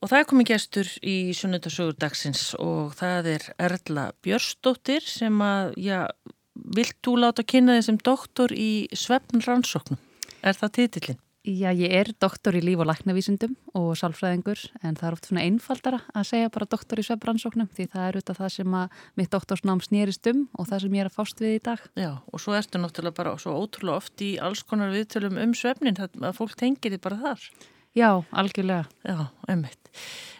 Og það er komið gestur í sunnundasögur dagsins og það er Erla Björstóttir sem að, já, vilt þú láta kynna þið sem doktor í svefn rannsóknum? Er það titillin? Já, ég er doktor í líf- og læknavísundum og sálfræðingur en það er oft svona einfaldara að segja bara doktor í svefnrannsóknum því það er auðvitað það sem að mitt doktorsnám snýrist um og það sem ég er að fást við í dag. Já, og svo ertu náttúrulega bara svo ótrúlega oft í alls konar viðtölum um svefnin að fólk tengir þið bara þar. Já, algjörlega. Já, ummitt.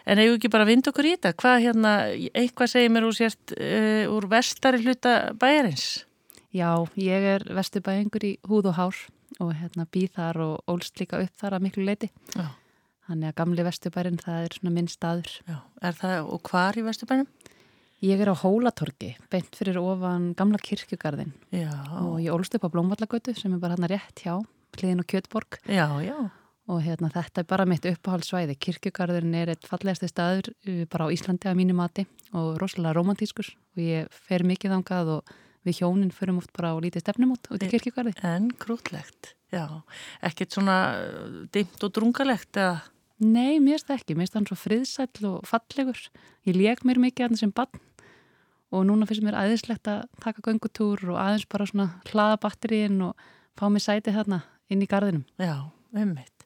En hefur ekki bara vind okkur í þetta? Hvað hérna, eitthvað segir mér úr sért uh, úr vestari hluta bæjarins? Já, ég er vestubæðingur í húð og hár og hérna býð þar og ólst líka upp þar að miklu leiti. Já. Þannig að gamli vestubærin það er svona minn staður. Já, er það, og hvar í vestubænum? Ég er á Hólatorgi, beint fyrir ofan gamla kirkjugarðin Já. og ég ólst upp á Blómvallagötu sem er bara hérna rétt hjá, hliðin og Kjötborg Já, já. Og hérna þetta er bara mitt uppáhaldssvæði. Kirkjugarðin er eitt fallegasti staður uh, bara á Íslandi að mínu mati og rosalega romantískur og ég fer mikið þangað og við hjónin förum oft bara á lítið stefnumót út í kirkjugarði. En krútlegt, já. Ekkert svona uh, dimt og drungalegt eða? Nei, mér það ekki. Mér finnst það svo friðsæll og fallegur. Ég leik mér mikið aðeins sem bann og núna finnst mér aðeinslegt að taka göngutúr og aðeins bara svona hlaða batteríin og fá mig sæti þarna inn í gardinum. Já, ummitt.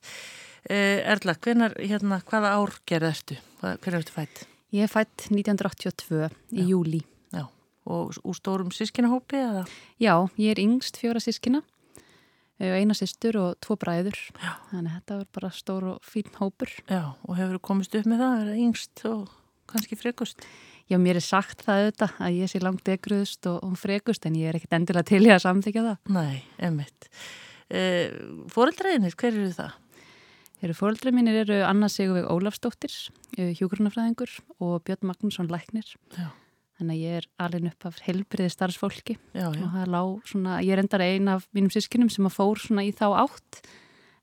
Eh, Erla, hvenar, hérna, hvaða ár gerð ertu? Hvernig ertu fætt? Ég er fætt 1982 í Já. júli. Já, og úr stórum sískinahópi eða? Já, ég er yngst fjóra sískina, eina sýstur og tvo bræður. Já. Þannig að þetta var bara stór og fín hópur. Já, og hefur komist upp með það að vera yngst og kannski frekust? Já, mér er sagt það auðvitað að ég sé langt ekruðust og, og frekust en ég er ekkit endilega til í að samþykja það. Nei, emmitt. Eh, Fóreldræðinir, hver eru það? Þeirri fóreldræð mínir eru Anna Sigurveg Ólafsdóttir, hjúgrunafræðingur og Björn Magnússon Læknir. Já. Þannig að ég er alveg upp af helbriði starfsfólki já, já. og það lág svona, ég er endar ein af mínum sískinum sem að fór svona í þá átt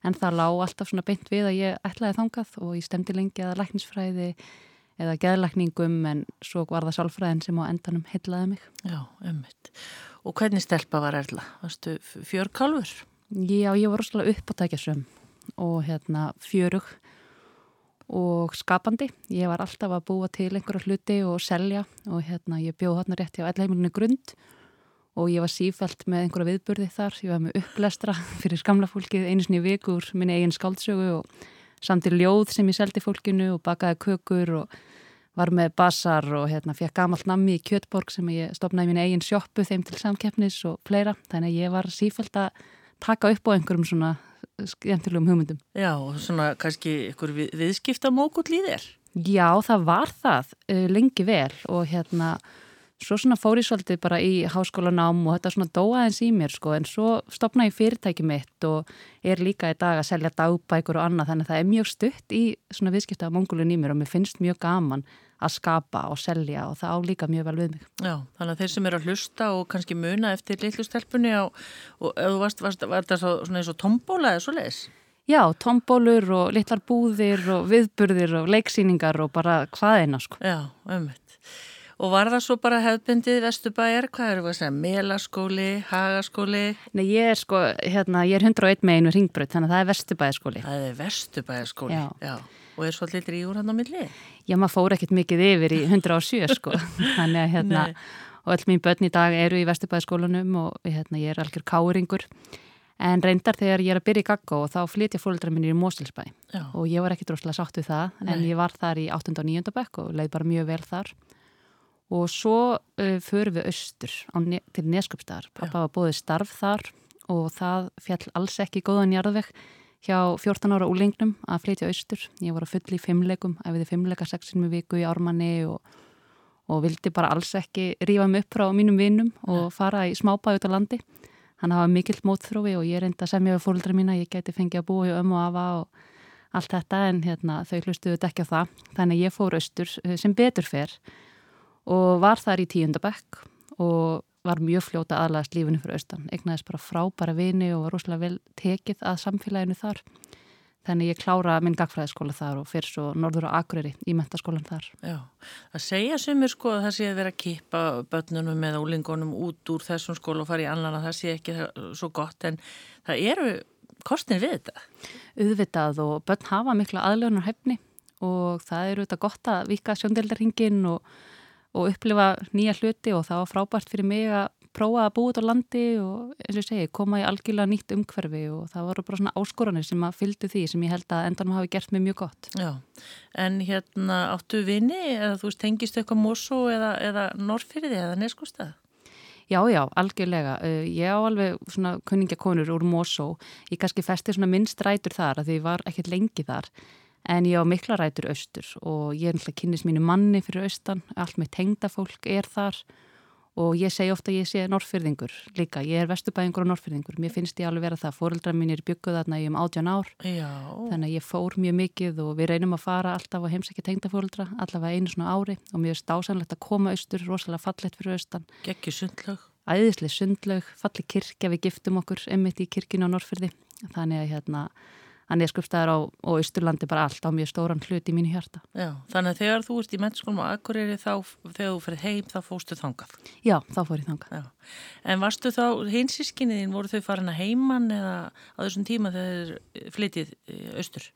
en það lág alltaf svona beint við að ég ætlaði þangað og ég stemdi lengi að læknisfræði eða geðlækningum en svo var það sálfræðin sem á endanum heitlaði mig. Já, ummitt. Og hvernig stelpa var Erla? Varstu fjörkálfur? Já, ég var rosalega uppáttækjasum og hérna fjörug og skapandi. Ég var alltaf að búa til einhverja hluti og selja og hérna ég bjóð hérna rétt hjá ellheimilinu grund og ég var sífælt með einhverja viðburði þar. Ég var með upplestra fyrir skamla fólkið einu sinni vikur minni eigin skáldsögu og samt í ljóð sem ég seldi fólkinu og bakaði kökur og var með basar og hérna fekk gamalt nammi í Kjötborg sem ég stopnaði mín eigin sjóppu þeim til samkeppnis og fleira. Þannig að ég var sífælt að taka upp á einhverjum svona skemmtilegum hugmyndum. Já, og svona kannski ykkur við, viðskiptamókull í þér? Já, það var það uh, lengi vel og hérna svo svona fór ég svolítið bara í háskólanám og þetta svona dóaðins í mér sko en svo stopna ég fyrirtæki mitt og er líka í dag að selja dagbækur og annað þannig að það er mjög stutt í svona viðskiptamókulun í mér og mér finnst mjög gaman að skapa og selja og það á líka mjög vel við mig. Já, þannig að þeir sem eru að hlusta og kannski muna eftir litlustelpunni og, og þú varst, varst, var þetta svona eins og tombóla eða svo leiðis? Já, tombólur og litlar búðir og viðburðir og leiksýningar og bara hvað eina sko. Já, ummitt. Og var það svo bara hefðbundið Vestubæjar? Hvað eru það að segja? Melaskóli, Hagaskóli? Nei, ég er sko, hérna, ég er 101 megin við Ringbröð, þannig að það er Vestubæjaskóli. Það er Vestubæjaskóli, já. já. Og er svolítið dríur hann á milli? Já, maður fór ekkert mikið yfir í 107 sko. Þannig að hérna, Nei. og öll mín börn í dag eru í Vestubæjaskólanum og hérna, ég er algjör káringur. En reyndar þegar ég er að byrja í Gaggo og þá flytja fólkdra minnir í Mósilsbæ Já. og ég var ekki droslega sátt við það Nei. en ég var þar í 8. og 9. bekk og leið bara mjög vel þar og svo uh, förum við austur ne til Neskjöpstaðar. Pappa var bóðið starf þar og það fjall alls ekki góðan jarðveg hjá 14 ára úlengnum að flytja austur. Ég var að fulla í fimmleikum, æfiði fimmleika sexin með viku í ármanni og, og vildi bara alls ekki rífa mig upp frá mínum vinnum og fara í smábæði út á landi. Hann hafa mikill mótþrófi og ég reynda að semja við fólkdra mína, ég geti fengið að búa í ömmu og afa og allt þetta en hérna, þau hlustuðu á það. Þannig að ég fór austur sem betur fer og var þar í tíundabekk og var mjög fljóta aðlæðast lífinu fyrir austan. Egnaðist bara frábæra vini og var rosalega vel tekið að samfélaginu þar. Þannig ég klára minn gagfræðiskóla þar og fyrir svo norður á Akureyri í mentaskólan þar. Já, það segja sem er sko að það sé að vera að kippa börnunum eða úlingunum út úr þessum skóla og fara í annan að það sé ekki svo gott en það eru kostin við þetta. Uðvitað og börn hafa mikla aðlöðunar hefni og það eru þetta gott að vika sjóndeldarhingin og, og upplifa nýja hluti og það var frábært fyrir mig að prófa að búa út á landi og eins og ég segi, koma í algjörlega nýtt umhverfi og það voru bara svona áskoranir sem að fylgdu því sem ég held að endanum hafi gert mig mjög gott. Já, en hérna áttu vini eða þú veist, tengist eitthvað Mosó eða, eða Norrfyrði eða Neskústað? Já, já, algjörlega. Uh, ég á alveg svona kunningjakonur úr Mosó. Ég kannski festi svona minnst rætur þar að því ég var ekkert lengi þar. En ég á mikla rætur austur og ég er náttúrulega kynnis mínu manni fyrir austan. Allt með tengdafólk er þar og ég segi ofta að ég sé norrfyrðingur líka. Ég er vestubæðingur og norrfyrðingur. Mér finnst ég alveg vera það. Fóreldrar mín er bygguð þarna í um átján ár. Já. Þannig að ég fór mjög mikið og við reynum að fara alltaf að heimsækja tengdafóreldra allavega einu svona ári og mér er stásanlegt að koma austur, rosalega fallett fyrir austan. Gekki sundlög. Æðislega sundlög, falli kirkja, við giftum okkur emmitt í kirkina á Norrfyrði. Þannig að hérna hann er skupstaðar á og Ísturlandi bara allt á mjög stóran hlut í mínu hjarta. Já, þannig að þegar þú ert í mennskólum á Akureyri þá, þegar þú ferð heim þá fóstu þangað. Já, þá fór ég þangað. Já. En varstu þá, hinsískinniðin, voru þau farin að heiman eða á þessum tíma þegar flytið austur?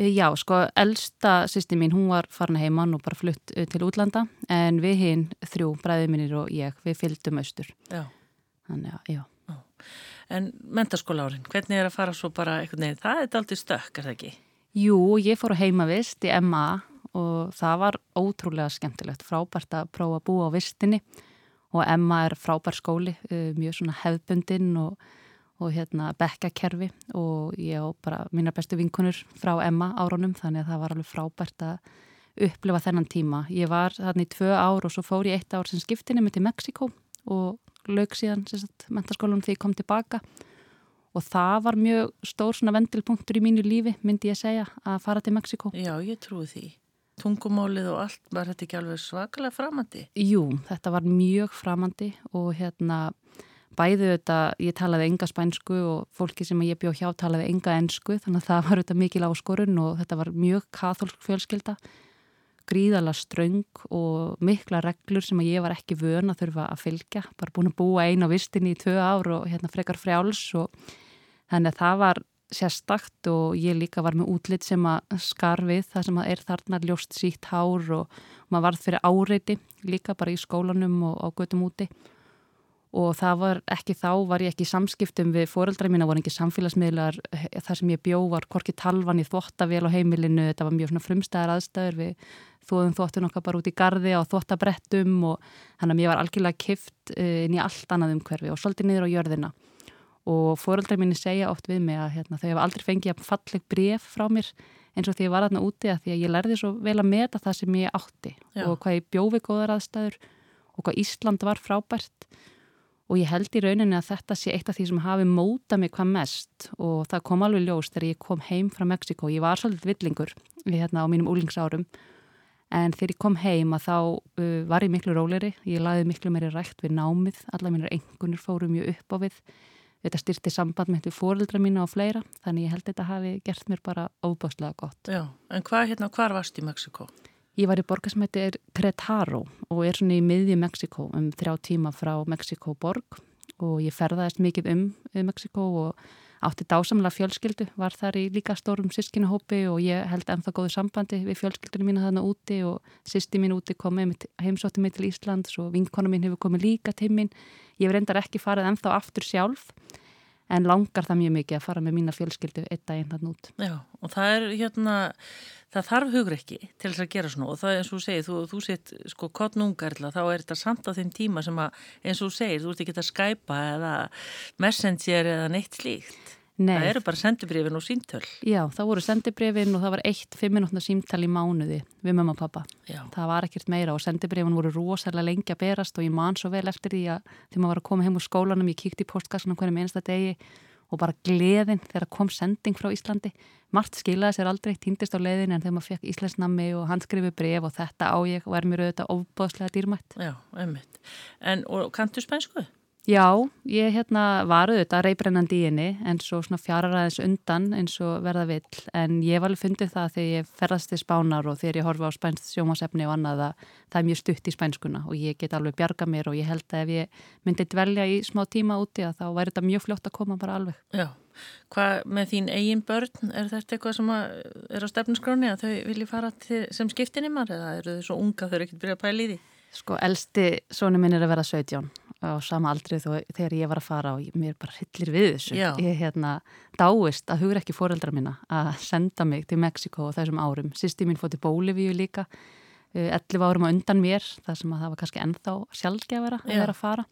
Já, sko, eldsta sýsti mín, hún var farin að heiman og bara flutt til útlanda en við hinn, þrjú, bræðið mínir og ég, við fylgdum austur. Já. Þannig að, já. já. En mentaskóla árin, hvernig er að fara svo bara eitthvað neyð? Það er aldrei stökk, er það ekki? Jú, ég fór á heimavist í MA og það var ótrúlega skemmtilegt, frábært að prófa að búa á vistinni og MA er frábær skóli, mjög svona hefðbundinn og, og hérna bekkakerfi og ég og bara mína bestu vinkunur frá MA árunum þannig að það var alveg frábært að upplifa þennan tíma. Ég var þarna í tvö ár og svo fór ég eitt ár sem skiptinni með til Mexiko og laug síðan mentaskólanum þegar ég kom tilbaka. Og það var mjög stór svona vendilpunktur í mínu lífi myndi ég segja að fara til Mexiko Já, ég trúi því. Tungumálið og allt, var þetta ekki alveg svakalega framandi? Jú, þetta var mjög framandi og hérna bæðu þetta, ég talaði enga spænsku og fólki sem ég bjó hjá talaði enga ensku þannig að það var þetta mikil áskorun og þetta var mjög katholsk fjölskylda gríðala ströng og mikla reglur sem að ég var ekki vön að þurfa að fylgja, bara búin að búa einu á vistinni í tvö ár og hérna frekar frjáls og þannig að það var sérstakt og ég líka var með útlitt sem að skar við það sem að er þarna ljóst sítt hár og maður varð fyrir áreiti líka bara í skólanum og á götum úti og það var ekki þá, var ég ekki í samskiptum við fóreldra mína, voru ekki samfélagsmiðlar. Þar sem ég bjó var korki talvan í þvóttavél á heimilinu, þetta var mjög frumstæðar aðstæður. Við þóðum þóttun okkar bara út í gardi á þvottabrettum og hann að mér var algjörlega kift eh, inn í allt annað umhverfi og svolítið niður á jörðina. Og fóreldra mín segja oft við mig að hérna, þau hefur aldrei fengið að falleg bref frá mér eins og því ég var aðna úti að því að ég lærði svo vel að meta það sem ég átti Já. og hvað ég bjófi góðar aðstæður og hvað Ísland var frábært og ég held í rauninni að þetta sé eitt af því sem hafi móta mig hvað mest. Og það kom alveg ljós þegar ég kom heim frá Mexiko, ég var svolítið villingur hérna á mínum úlingsárum en þegar ég kom heim að þá uh, var ég miklu róleri, ég laði miklu meiri rætt við námið, alla mínir engunir fóru mjög upp á við, þetta styrti samband með fóreldra mína og fleira. Þannig ég held þetta hafi gert mér bara óbáslega gott. Já, en hvað hérna, hvar varst í Mexiko? Ég var í borgar sem heitir Querétaro og er svona í miðju Mexiko um þrjá tíma frá Mexiko borg og ég ferðaðist mikið um, um Mexiko og átti dásamlega fjölskyldu, var þar í líka stórum sískinuhópi og ég held ennþá góðu sambandi við fjölskyldunum mína þarna úti og sýsti mín úti komið heimsótti mig til Íslands og vinkona mín hefur komið líka til mín. Ég verð endar ekki farið ennþá aftur sjálf en langar það mjög mikið að fara með mína fjölskyldu eitt daginn hann út. Já, og það er hérna, það þarf hugur ekki til þess að gera svona og það er eins og þú segir, þú, þú set sko kottnungarla, þá er þetta samt á þeim tíma sem að eins og þú segir, þú ert ekki að skæpa eða messenger eða neitt slíkt. Nei. Það eru bara sendibrifin og síntöl. Já, það voru sendibrifin og það var eitt fimminútna símtál í mánuði við mamma og pappa. Já. Það var ekkert meira og sendibrifin voru rosalega lengi að berast og ég man svo vel eftir því að þegar maður var að koma heim úr skólanum, ég kíkti í postkassunum hverjum einasta degi og bara gleðin þegar kom sending frá Íslandi. Mart skilaði sér aldrei, týndist á leiðin en þegar maður fekk Íslandsnami og handskrifi bref og þetta á ég og er mér auðvitað ofbáðslega dýrmætt. Já, Já, ég hérna var auðvitað reybrennandi í henni en svo svona fjararæðis undan eins og verða vill en ég var alveg fundið það þegar ég ferðast til spánar og þegar ég horfa á spænst sjómasefni og annað að það er mjög stutt í spænskuna og ég get alveg bjarga mér og ég held að ef ég myndi dvelja í smá tíma úti að þá væri þetta mjög fljótt að koma bara alveg. Já, hvað með þín eigin börn, er þetta eitthvað sem er á stefnskráni að þau vilji fara sem skiptinimar eða eru þau svo unga þau eru ekkert byrjað að pæli í því? Sko, elsti sónu minn er að vera 17 á sama aldri þó þegar ég var að fara og mér bara hillir við þessu. Já. Ég hérna dáist að hugra ekki fóreldra minna að senda mig til Mexiko á þessum árum. Sýsti mín fótti Bólivíu líka, 11 árum á undan mér, það sem að það var kannski ennþá sjálfgefara að vera að fara.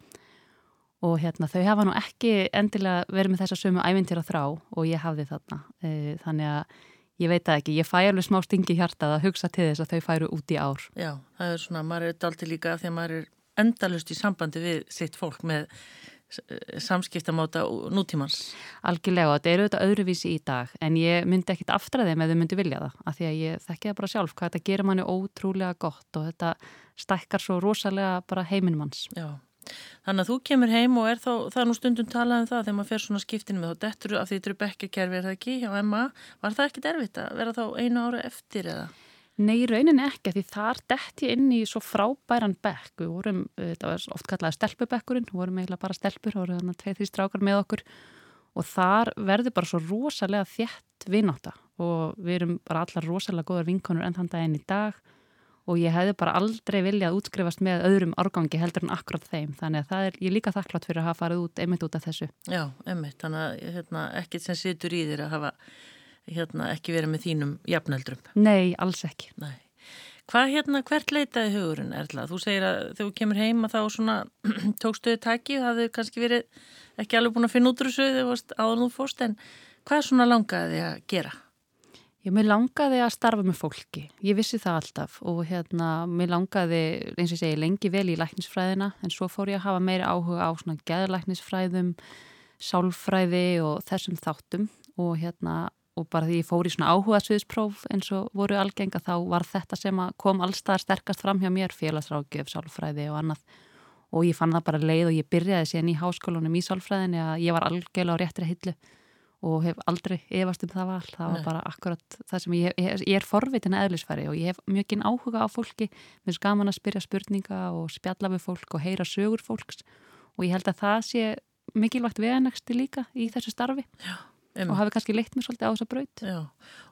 Og hérna þau hafa nú ekki endilega verið með þessa sömu ævintýra þrá og ég hafði þarna. Eh, Þannig að ég veit það ekki, ég fæ alveg smá stingi í hjartað að hugsa til þess að þau færu út í ár. Já, það er svona, maður er dalti líka af því að maður er endalust í sambandi við sitt fólk með eh, samskiptamáta nútímans. Algjörlega, og þetta eru auðvitað öðruvísi í dag en ég myndi ekkit aftra þeim ef þau myndi vilja það af því að ég þekki það bara sjálf hvað þetta gerir manni ótrúlega gott og þetta stækkar svo rosalega bara heiminn manns. Já, þannig að þú kemur heim og er þá, það er nú stundum talað um það þegar maður fer svona skiptinu með þá dettur af því bekkakerfi, er það ekki hjá Emma, var það ekkit erfitt að vera þá einu ára eftir eða? Nei, raunin ekki, því þar dett ég inn í svo frábæran bekk. Við vorum, eh, þetta var oft kallaði stelpubekkurinn, við vorum eiginlega bara stelpur, voru þannig að tveið því strákar með okkur og þar verður bara svo rosalega þjætt vináta og við erum bara allar rosalega góðar vinkonur enn þann daginn í dag og ég hefði bara aldrei viljað útskrifast með öðrum árgangi heldur en akkurat þeim. Þannig að það er, ég er líka þakklátt fyrir að hafa farið út, einmitt út af þessu. Já, emmitt, þannig að hérna, ekkit sem situr í þér að hafa hérna, ekki verið með þínum jafnöldrum. Nei, alls ekki. Nei. Hvað hérna, hvert leitaði hugurinn, Erla? Þú segir að þegar þú kemur heima þá svona tókstuði taki og hafði kannski verið ekki alveg búin að finna útrúsuð þegar þú varst áður þú fórst, en hvað svona langaði þið að gera? Ég mér langaði að starfa með fólki, ég vissi það alltaf og hérna mér langaði eins og ég segi lengi vel í læknisfræðina en svo fór ég að hafa meiri áhuga á svona geðlæknisfræðum, sálfræði og þessum þáttum og hérna og bara því ég fór í svona áhuga sviðspróf eins og voru algenga þá var þetta sem að kom allstaðar sterkast fram hjá mér félagsrákjöf, sálfræði og annað. Og ég fann það bara leið og ég byrjaði síðan í háskólanum í sálfræðinni að ég var algjörlega á réttri hillu og hef aldrei efast um það val. Það var Nei. bara akkurat það sem ég, ég, ég er forvitin eðlisfæri og ég hef mjög ginn áhuga á fólki. Mér er gaman að spyrja spurninga og spjalla við fólk og heyra sögur fólks. Og ég held að það sé mikilvægt veganægsti líka í þessu starfi Um, og hafi kannski leitt mér svolítið á þessa braut Já,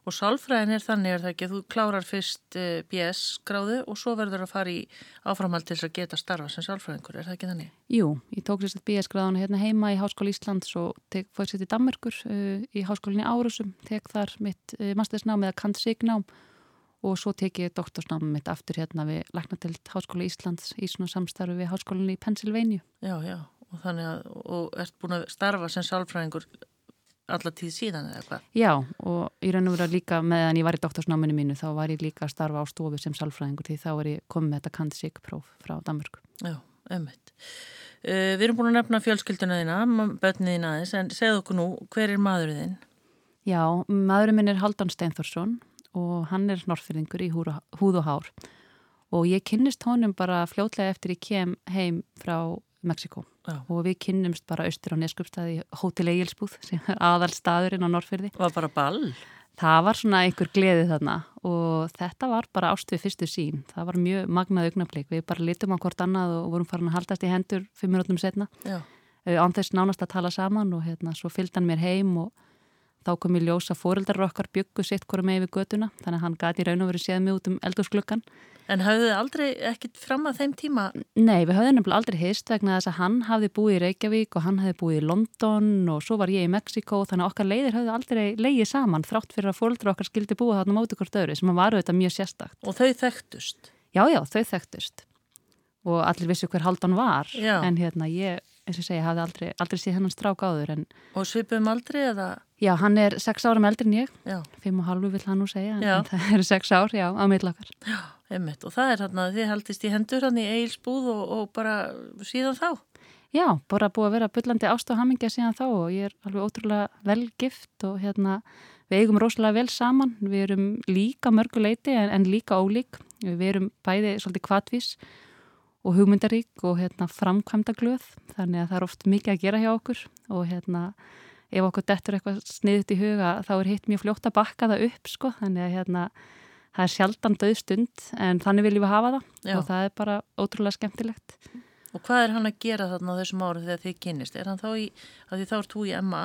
og sálfræðin er þannig er það ekki að þú klárar fyrst uh, BS gráðu og svo verður að fara í áframhald til þess að geta starfa sem sálfræðingur, er það ekki þannig? Jú, ég tók sérst BS-gráðuna hérna heima í Háskóla Íslands og fór sérst í Danmerkur uh, í Háskólinni Árusum, tek þar mitt uh, mastersnám eða kant-signám og svo tek ég doktorsnámið mitt aftur hérna við Læknatild Háskóla Íslands í svona samstarfi við Háskólinni í Pennsylvania. Já, já, og þannig að, og ert búin að starfa sem sálfræðingur alla tíð síðan eða hvað? Já, og í raun og vera líka meðan ég var í doktorsnáminu mínu þá var ég líka að starfa á stofu sem sálfræðingur því þá er ég komið með þetta kant-sig-próf frá Danmörku. Já, ömmit. Uh, við erum búin að nefna fjölskylduna þína, börnið þín aðeins, en segð okkur nú, hver er maðurinn þinn? Já, maðurinn minn er Haldan Steinforsson og hann er norrfyrðingur í húð og hár og ég kynnist honum bara fljótlega eftir ég kem heim frá Mexiko og við kynnumst bara austur á Neskupstaði Hótel Egilsbúð sem er aðal staðurinn á Norrfyrði. Var bara ball? Það var svona einhver gleði þarna og þetta var bara ást við fyrstu sín. Það var mjög magnað augnablík. Við bara litum á hvort annað og vorum farin að haldast í hendur fimm minútum setna. Já. Án þess nánast að tala saman og hérna svo fylgdi hann mér heim og þá kom ég ljósa fóreldrar okkar byggu sitt hverju með yfir göduna. Þannig að hann gati raun og verið séð mig út um eldúsgluggan. En hafðu þið aldrei ekkit fram að þeim tíma? Nei, við höfðum nefnilega aldrei hist vegna þess að hann hafði búið í Reykjavík og hann hafði búið í London og svo var ég í Mexiko þannig að okkar leiðir höfðu aldrei leiðið saman þrátt fyrir að fóreldrar okkar skildi búið þarna móti hvort öðru sem var auðvitað mjög sérstakt. Og þau þekktust? Já, já, þau þekktust og allir vissu hver Haldan var Já. en hérna ég, eins og segja, hafði aldrei, aldrei séð hennan strák áður en Og svipum aldrei eða? já, hann er sex árum eldri en ég, Já, fimm og halvu vill hann nú segja, en, Já. en það eru sex ár, já, á millakar. einmitt. Og það er hann að þið haldist í hendur hann í Eilsbúð og, og bara síðan þá? Já, bara búið að vera byllandi ást og hamingja síðan þá og ég er alveg ótrúlega vel gift og hérna við eigum rosalega vel saman, við erum líka mörguleiti en, en líka ólík, við erum bæði svolítið kvatvís og hugmyndarík og hérna, framkvæmda glöð þannig að það er oft mikið að gera hjá okkur og hérna, ef okkur dettur eitthvað sniðut í huga þá er hitt mjög fljótt að bakka það upp sko, þannig að hérna, það er sjaldan döð stund en þannig viljum við hafa það Já. og það er bara ótrúlega skemmtilegt Og hvað er hann að gera þarna á þessum áru þegar þið kynist? Er hann þá í, að því þá er þú í MA?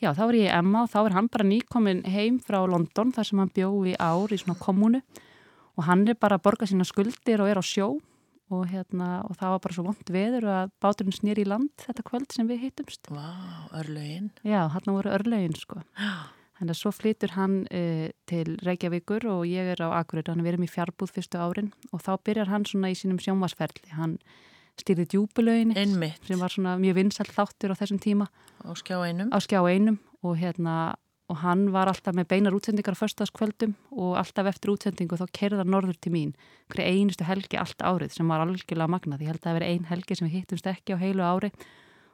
Já, þá er ég í MA og þá er hann bara nýkomin heim frá London þar sem hann bjóði ár í svona kommunu og hann er bara að borga sína skuldir og er á sjó og, hérna, og það var bara svo vondt veður að báturinn snýr í land þetta kvöld sem við hittumst. Vá, wow, örlögin. Já, hann voru örlögin sko. Þannig að svo flytur hann uh, til Reykjavíkur og ég er á Akureyri, hann er verið í fjárbúð fyrstu árin og þá byrjar hann svona í sínum sjónvarsferli. Hann stýrði djúbulöginni sem var svona mjög vinsall þáttur á þessum tíma. Á skjá einum. Á skjá einum og hérna og hann var alltaf með beinar útsendingar fyrstaskvöldum og alltaf eftir útsendingu þá kerða norður til mín hverju einustu helgi allt árið sem var algjörlega magnað. Ég held að það veri ein helgi sem við hittumst ekki á heilu ári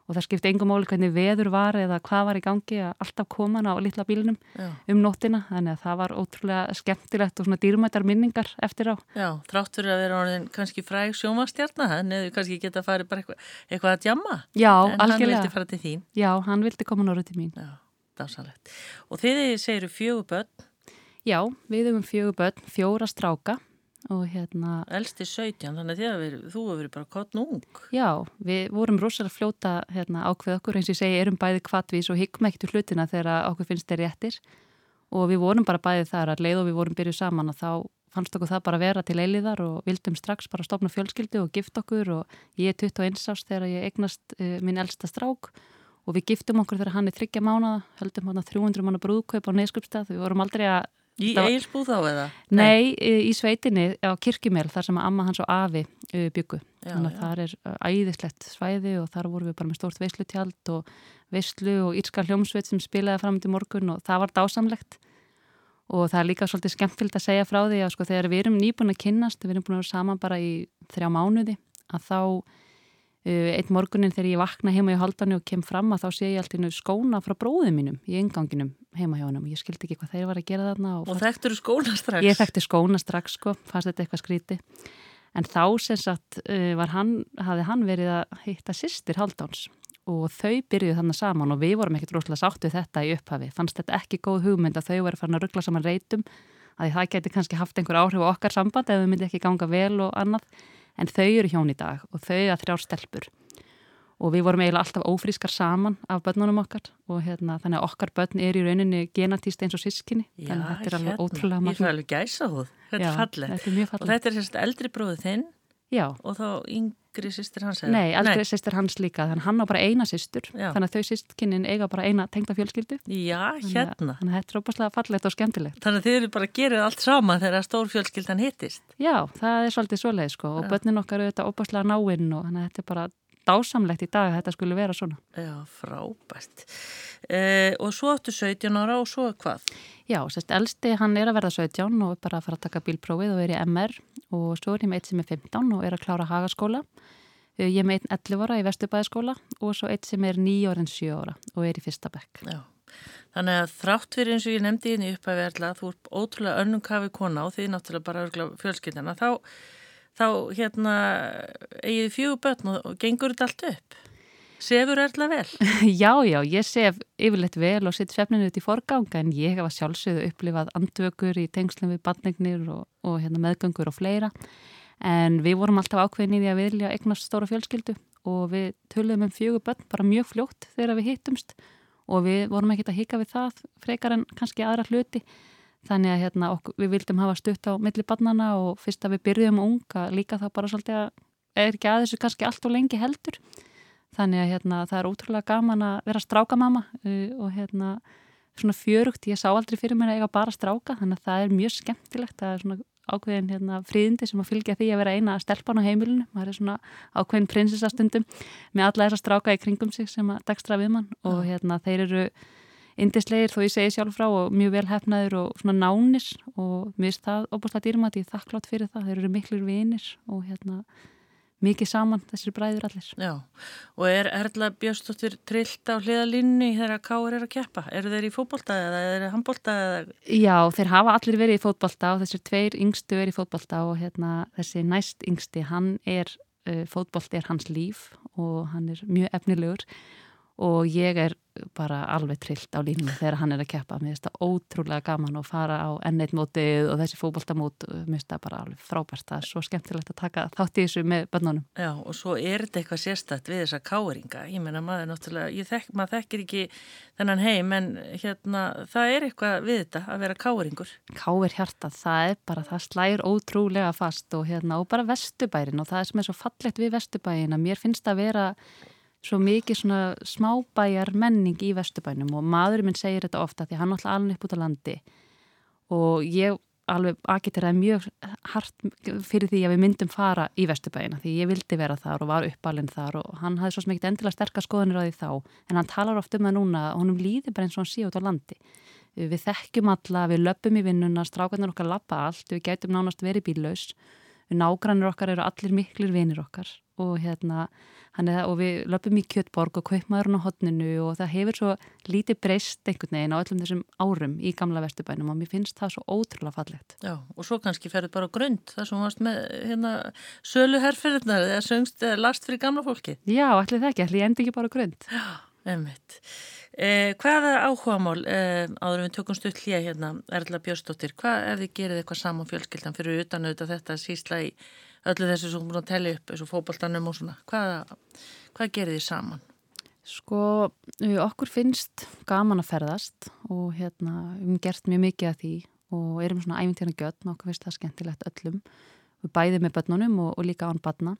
og það skipti engum móli hvernig veður var eða hvað var í gangi að alltaf koma hann á litla bílunum Já. um nóttina þannig að það var ótrúlega skemmtilegt og svona dýrmættar minningar eftir á. Já, þráttur að vera orðin kannski fræg sjómastjarnar hann eða kannski geta farið bara eitthvað, eitthvað að djamma Já, en algjörlega. hann vildi fara til þín. Já, hann vildi koma norður til mín. Já dásalegt. Og þið segiru fjögur börn? Já, við hefum fjögur börn, fjóra stráka og hérna... Elsti 17, þannig að veri, þú hefur verið bara kottn ung. Já, við vorum rosalega fljóta hérna, ákveð okkur, eins og ég segi, erum bæði kvattvís og úr hlutina þegar okkur finnst þeir réttir og við vorum bara bæði þar að leið og við vorum byrjuð saman og þá fannst okkur það bara að vera til eiliðar og vildum strax bara stopna fjölskyldu og gift okkur og ég er 21 ást þegar ég eignast uh, minn elsta strák og við giftum okkur þegar hann er þryggja mánada höldum hann að 300 manna brúðkaup á neyskupstað við vorum aldrei að Í Eilsbúð þá eða? Nei, í sveitinni á Kirkjumel þar sem amma hans og afi byggu þannig að það er æðislegt svæði og þar vorum við bara með stórt veislutjald og veislu og írska hljómsveit sem spilaði fram til morgun og það var dásamlegt. Og það er líka svolítið skemmtild að segja frá því að sko þegar við erum nýbúin að kynnast við erum búin að vera saman bara í þrjá mánuði að þá Uh, einn morgunin þegar ég vakna heima í haldanu og kem fram að þá sé ég alltaf skóna frá bróðum mínum í enganginum heima hjá hann og ég skildi ekki hvað þeir var að gera þarna Og, og þekktur þú skóna strax? Ég þekkti skóna strax sko, fannst þetta eitthvað skríti en þá sem sagt uh, hann, hafði hann verið að hitta sýstir haldáns og þau byrjuð þannig saman og við vorum ekkert rosalega sáttu þetta í upphafi. Fannst þetta ekki góð hugmynd að þau verið farin að ruggla saman reytum að það geti kannski haft einhver áhrif á okkar samband ef við myndi ekki ganga vel og annað en þau eru hjón í dag og þau að þrjár stelpur. Og við vorum eiginlega alltaf ófrískar saman af börnunum okkar. Og hérna, þannig að okkar börn er í rauninni genatíst eins og sískinni Já, þannig að þetta er alveg hérna, ótrúlega magna. Ég fæ alveg gæsa húð, þetta Já, er fallið og þetta er sérst eldri bróðu þinn Já. og þá yngri sýstir hans eða? Nei, eldri sýstir hans líka þannig hann á bara eina sýstur þannig að þau sýstkinin eiga bara eina tengda fjölskyldu. Já, hérna. Þannig að þetta er óbúslega fallegt og skemmtilegt. Þannig að þið eru bara að gera allt sama þegar stór fjölskyldan hittist. Já, það er svolítið svoleið sko og börnin okkar eru þetta óbúslega náinn og þannig að þetta er bara dásamlegt í dag að þetta skulle vera svona. Já, frábært. Eh, og svo áttu 17 ára og svo hvað? Já, sérst, elsti hann er að verða 17 og er bara að fara að taka bílprófið og er í MR og svo er ég með eitt sem er 15 og er að klára hagaskóla. Eh, ég er með einn 11 ára í Vestubæðaskóla og svo eitt sem er 9 ára en 7 ára og er í fyrsta bekk. Já. Þannig að þrátt fyrir eins og ég nefndi inn í upphæfi þú er ótrúlega önnum kafi kona og því náttúrulega bara fjölskyldina, þá þá hérna eigið fjögur börn og gengur þetta allt upp? Sefur erðla vel? Já, já, ég sef yfirleitt vel og sitt svefninu út í forganga en ég hefa sjálfsögðu upplifað andvökur í tengslum við bandningnir og, og hérna, meðgöngur og fleira en við vorum alltaf ákveðin í því að við vilja eignast stóra fjölskyldu og við töluðum um fjögur börn bara mjög fljótt þegar við hittumst og við vorum ekkert að hika við það frekar en kannski aðra hluti þannig að hérna, okkur, við vildum hafa stutt á milli barnana og fyrst að við byrjum unga líka þá bara svolítið að er ekki að þessu kannski allt og lengi heldur. Þannig að hérna, það er ótrúlega gaman að vera strákamama uh, og hérna svona fjörugt, ég sá aldrei fyrir mér að eiga bara stráka þannig að það er mjög skemmtilegt það er svona ákveðin hérna, fríðindi sem að fylgja því að vera eina stelpan á heimilinu maður er svona ákveðin prinsessastundum með alla þessa stráka í kringum sig sem að dagstra við mann og hérna þeir eru indislegir þó ég segi sjálf frá og mjög vel hefnaður og svona nánis og mér finnst það óbúinlega dýrmæti ég þakklátt fyrir það, þeir eru miklur vinir og hérna mikið saman þessir bræður allir. Já, og er Erla Björnstóttir trillt á hliðalínni þegar Káur er að keppa? Eru þeir í fótbolta eða er þeir handbolta? Eða... Já, þeir hafa allir verið í fótbolta og þessir tveir yngstu er í fótbolta og hérna þessi næst yngsti, hann er uh, fótbolt er hans líf og hann er mjög efnilegur og ég er bara alveg trillt á línum þegar hann er að keppa. Mér finnst það ótrúlega gaman að fara á enneitt mótið og þessi fókbaltamót mér finnst það bara alveg frábært. Það er svo skemmtilegt að taka þátt í þessu með bönnunum Já og svo er þetta eitthvað sérstætt við þessa káringa, ég menna maður náttúrulega þekk, maður þekkir ekki þennan heim en hérna það er eitthvað við þetta að vera káringur Káir hjarta, það er bara, það slægir ótrúlega fast og hérna og bara vestubærin og það svo mikið svona smábæjar menning í Vesturbænum og maðurinn minn segir þetta ofta því hann alltaf alveg upp út á landi. Og ég alveg agiteraði mjög hart fyrir því að við myndum fara í Vesturbæina því ég vildi vera þar og var uppalinn þar og hann hafði svo smikið endilega sterkast skoðanir á því þá. En hann talar ofta um það núna og honum líði bara eins og hann sé út á landi. Við þekkjum alla, við löpum í vinnuna strákarnir okkar lappa allt, við gætum nánast verið bílaus nágrannir okkar eru allir miklir vinir okkar og hérna er, og við löpum í kjöttborg og kaupmaðurinn á hodninu og það hefur svo lítið breyst einhvern veginn á öllum þessum árum í gamla vesturbænum og mér finnst það svo ótrúlega fallegt. Já og svo kannski ferður bara grund það sem varst með hérna sölu herrferðnar eða söngst eða last fyrir gamla fólki. Já, allir það ekki, allir endi ekki bara grund. Já, einmitt. Eh, hvaða áhugamál eh, áður við tökum stutt hlýja hérna Erla Björnsdóttir, hvað ef þið gerir eitthvað saman fjölskyldan fyrir utan öllu þessu sem búin að tellja upp þessu fókbaltanum og svona. Hvað, hvað gerir þið saman? Sko, okkur finnst gaman að ferðast og hérna við hefum gert mjög mikið af því og erum svona æfintina götn og okkur finnst það skemmtilegt öllum. Við bæðum með börnunum og, og líka án barna.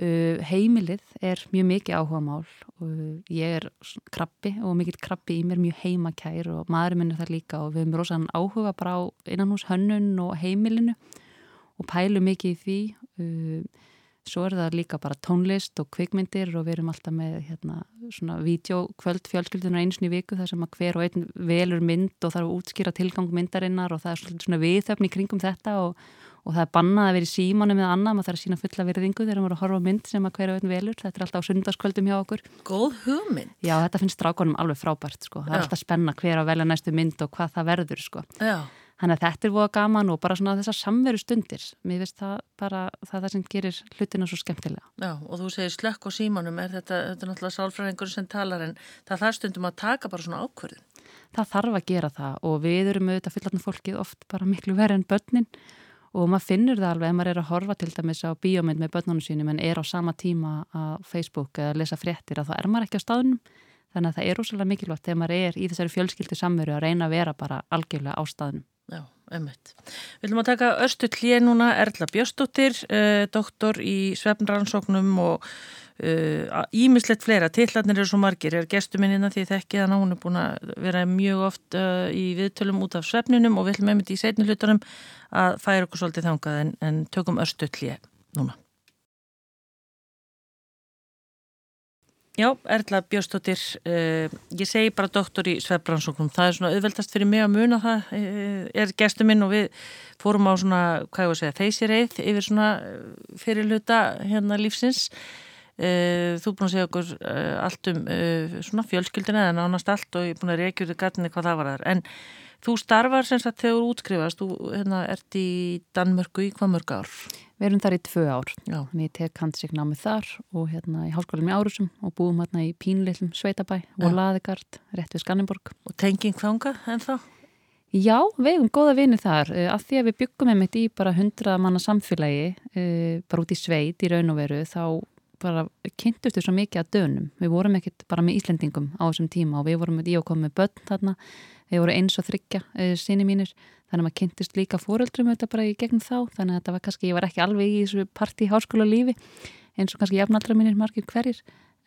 Uh, heimilið er mjög mikið áhuga mál og ég er krabbi og mikill krabbi í mér mjög heimakær og maðurinn minn er það líka og við hefum rosalega áhuga bara á innan hús hönnun og heimilinu og pælu mikið í því. Uh, svo er það líka bara tónlist og kvikmyndir og við erum alltaf með hérna, svona videokvöld fjölskyldunar einsni viku þar sem að hver og einn velur mynd og þarf að útskýra tilgang myndarinnar og það er svona viðöfni kringum þetta og, og það er bannað að vera í símanu með annað, maður þarf að sína fulla virðingu þegar maður er að horfa mynd sem að hver og einn velur. Þetta er alltaf á sundarskvöldum hjá okkur. Góð hugmynd. Já, þetta finnst strákonum alveg frábært sko. það er alltaf spenna hver að velja næstu mynd og hvað það verður sko. Þannig að þetta er voða gaman og bara svona þessar samveru stundir. Mér finnst það bara það, það sem gerir hlutina svo skemmtilega. Já og þú segir slökk og símanum er þetta, þetta er náttúrulega sálfræðingur sem talar en það þarf stundum að taka bara svona ákverðin. Það þarf að gera það og við erum auðvitað fullatna fólkið oft bara miklu verið en börnin og maður finnur það alveg ef maður er að horfa til dæmis á bíómynd með börnunum sínum en er á sama tíma á Facebook eða lesa fréttir að þá er maður ekki á staðunum. Þannig að það er rosalega mikilvægt þegar maður er í þessari fjölskyldu samveru að reyna að vera bara algjörlega á staðunum. Já, ummitt. Við viljum að taka Örstu Klið núna, Erla Björstóttir, uh, doktor í svefnrannsóknum og ímislegt uh, fleira. Tillarnir eru svo margir, er gestuminnina því þekkið hana, hún er búin að vera mjög oft uh, í viðtölum út af svefninum og við viljum einmitt í setni hlutunum að færa okkur svolítið þangað en, en tökum Örstu Klið núna. Já, Erla Björnstóttir, uh, ég segi bara doktor í svefbransóknum, það er svona auðveldast fyrir mig að muna það, uh, er gestur minn og við fórum á svona, hvað ég var að segja, þeisireið yfir svona fyrirluta hérna lífsins. Uh, þú er búin að segja okkur allt um svona fjölskyldina eða nánast allt og ég er búin að reykja út í gatninni hvað það var þar. En þú starfar sem sagt þegar þú útskrifast, þú hérna, ert í Danmörku í hvað mörg ár? Við erum þar í tvö ár, þannig ég tek handsiknámið þar og hérna í hálskólanum í Árusum og búum hérna í pínleilum Sveitabæ og Laðegard, rétt við Skanninborg. Og tenging þanga en þá? Já, við hefum góða vinið þar, uh, af því að við byggum einmitt í bara hundra manna samfélagi, uh, bara út í sveit í raun og veru, þá bara kynntustu svo mikið að dönum. Við vorum ekkert bara með Íslendingum á þessum tíma og við vorum í og komið börn þarna, við vorum eins og þryggja uh, sinni mínir. Þannig að maður kynntist líka fóreldrum þetta bara í gegnum þá, þannig að þetta var kannski, ég var ekki alveg í þessu partí háskóla lífi eins og kannski jafnaldra mínir margir hverjir.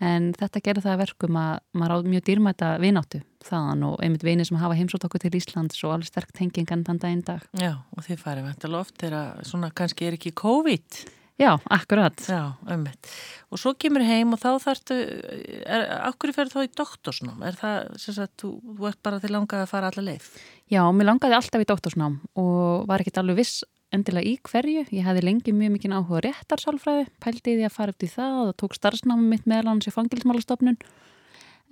En þetta gerði það verkum að maður á mjög dýrmæta vináttu þaðan og einmitt vinið sem hafa heimsótt okkur til Íslands og alveg sterk tengingan þann daginn dag. Já, og þið farið vantilega oft þegar svona kannski er ekki COVID Já, akkurat. Já, ummitt. Og svo kemur heim og þá þarftu, okkur er ferð þá í doktorsnám? Er það, sem sagt, þú, þú ert bara til langað að fara alla leið? Já, mér langaði alltaf í doktorsnám og var ekkert alveg viss endilega í hverju. Ég hefði lengi mjög mikið áhuga réttarsálfræði, pældi því að fara upp í það og tók starfsnámi mitt meðal hans í fangilsmálastofnun.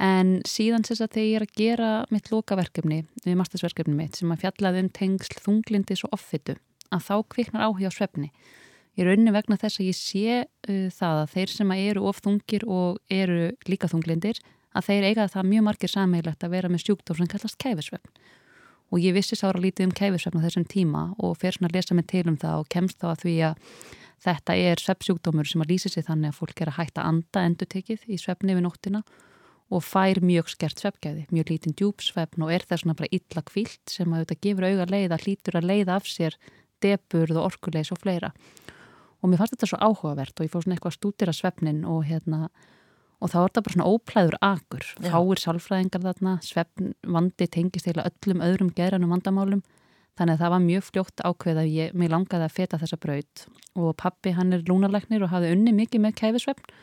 En síðan sem sagt þegar ég er að gera mitt lokaverkefni, við mastersverkefni mitt sem að fjallaði um tengsl þunglindis og offitu, að þá kviknar áhuga á svefni Ég raunni vegna þess að ég sé uh, það að þeir sem eru of þungir og eru líka þunglindir að þeir eiga það mjög margir sammeilegt að vera með sjúkdóm sem kallast kæfisvefn. Og ég vissi sára lítið um kæfisvefn á þessum tíma og fer svona að lesa mig til um það og kemst þá að því að þetta er sveppsjúkdómur sem að lýsi sig þannig að fólk er að hætta anda endur tekið í svefni við nóttina og fær mjög skert sveppgæði, mjög lítinn djúpsvefn og er það svona bara illa kvilt sem að þetta gefur auga leiða, hlýtur að leiða af sér deburð og orkuleis og fleira og mér fannst þetta svo áhugavert og ég fór svona eitthvað að stúdira svefnin og hérna og þá er þetta bara svona óplæður agur fáir sálfræðingar þarna svefn vandi tengist eða öllum öðrum geranum vandamálum. Þannig að það var mjög fljótt ákveð að ég, mér langaði að feta þessa braut. Og pappi hann er lúnarleiknir og hafði unni mikið með kæfisvefn.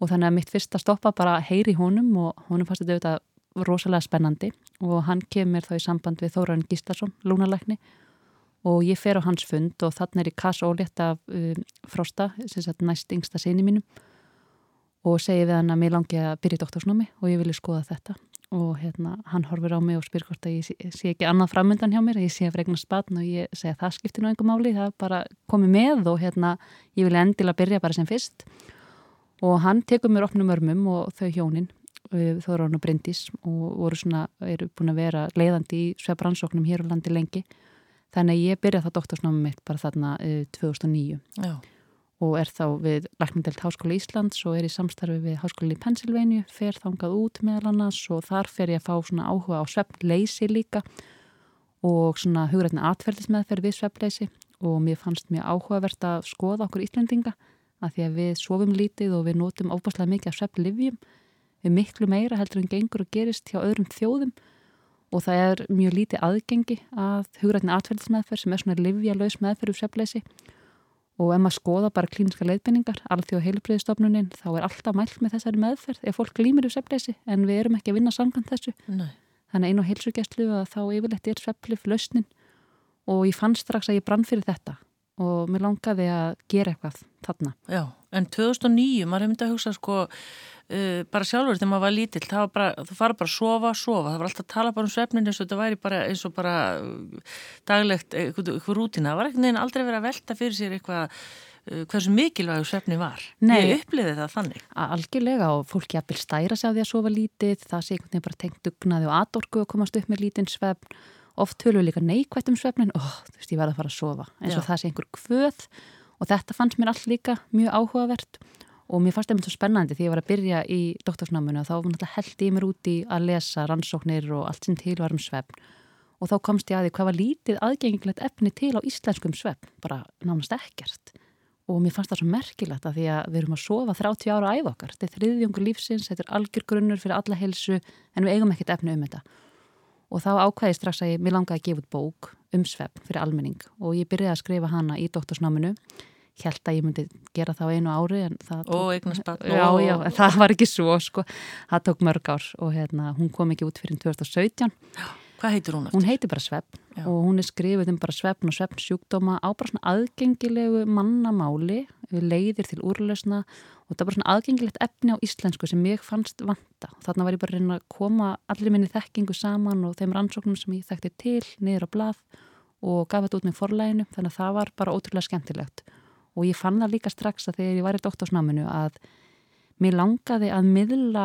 Og þannig að mitt fyrsta stoppa bara heyri honum og honum fannst þetta rosalega spennandi. Og hann kemur þá í samband við Þóran Gíslason, lúnarleikni og ég fer á hans fund og þannig er ég kass ólétt af um, Frosta, næst yngsta sinni mínum. Og segi við hann að mér langi að byrja í doktorsnámi og ég vilja skoða þetta. Og hérna hann horfir á mig og spyr hvort að ég sé, sé ekki annað framöndan hjá mér, ég sé að fregna spatn og ég segja að það skiptir nú einhver máli, það bara komið með og hérna ég vilja endilega byrja bara sem fyrst. Og hann tekur mér opnum örmum og þau hjónin þó er hann og Bryndís og voru svona, eru búin að vera leiðandi í svefbransóknum hér á landi lengi Þannig að ég byrjaði það doktorsnámið mitt bara þarna uh, 2009 Já. og er þá við Læknindelt Háskóla Íslands og er í samstarfi við Háskóli í Pennsylvania, fer þangað út meðal annars og þar fer ég að fá svona áhuga á svefnleysi líka og svona hugrætna atferðismeðferð við svefnleysi. Og mér fannst mjög áhugavert að skoða okkur Íslandinga að því að við sofum lítið og við notum ofbáslega mikið af svefnlivjum við miklu meira heldur en gengur og gerist hjá öðrum þjóðum og það er mjög lítið aðgengi að hugrætni atverðismeðferð sem er svona livjalaus meðferð úr sefleysi og ef maður skoða bara klíniska leiðbenningar alþjóð heilbriðistofnunin þá er alltaf mælt með þessari meðferð ef fólk glýmir úr sefleysi en við erum ekki að vinna samkvæmt þessu. Nei. þannig einu á heilsugjastlu að þá yfirleitt er seflif lausnin. Og ég fann strax að ég brann fyrir þetta og mér langaði að gera eitthvað þarna. Já, en 2009 maður hefði myndið að hugsa sko uh, bara sjálfur þegar maður var lítill það var bara, þú fara bara að sofa, sofa það var alltaf að tala bara um svefnin eins og þetta væri bara eins og bara uh, daglegt eitthvað, eitthvað rútina, það var ekkert neginn aldrei verið að velta fyrir sér eitthvað uh, hversu mikilvægur svefni var. Nei, ég uppliði það þannig. Algjörlega og að byrja stæra sig á því að sofa lítið, það sé einhvern veginn bara tengt dugnaði og atorku að komast upp með lítinn svefn oft höfum við líka neikvægt um svefnin. Og þú veist ég var að fara að sofa eins og Já. það sé einhver kvöð. Og þetta fannst mér allt líka mjög áhugavert. Og mér fannst það mjög spennandi því ég var að byrja í doktorsnáminu og þá náttúrulega held ég mér úti að lesa rannsóknir og allt sem til var um svefn. Og þá komst ég að því hvað var lítið aðgengilegt efni til á íslenskum svefn, bara nánast ekkert. Og mér fannst það svo merkilegt að því að við erum að sofa 30 ára æð okkar, þetta er þriðjöngur lífsins, þetta er algjör grunnur fyrir alla helsu en við eigum ekkert efni um þetta og þá ákvæði strax að ég, mér langaði að gefa út bók um svefn fyrir almenning og ég byrjaði að skrifa hana í doktorsnáminu held að ég myndi gera það á einu ári tók, bara já, já, það var ekki svo sko. það tók mörg ár og hérna, hún kom ekki út fyrir 2017 Hvað heitir hún? Hún heitir bara Svefn Já. og hún er skrifið um bara svefn og svefn sjúkdóma á bara svona aðgengilegu mannamáli, leiðir til úrlösna og það bara svona aðgengilegt efni á íslensku sem ég fannst vanta. Þarna var ég bara að reyna að koma allir minni þekkingu saman og þeim rannsóknum sem ég þekkti til niður á blað og gaf þetta út með forlæginu þannig að það var bara ótrúlega skemmtilegt. Og ég fann það líka strax að þegar ég var í doktorsnáminu að mér langaði að miðla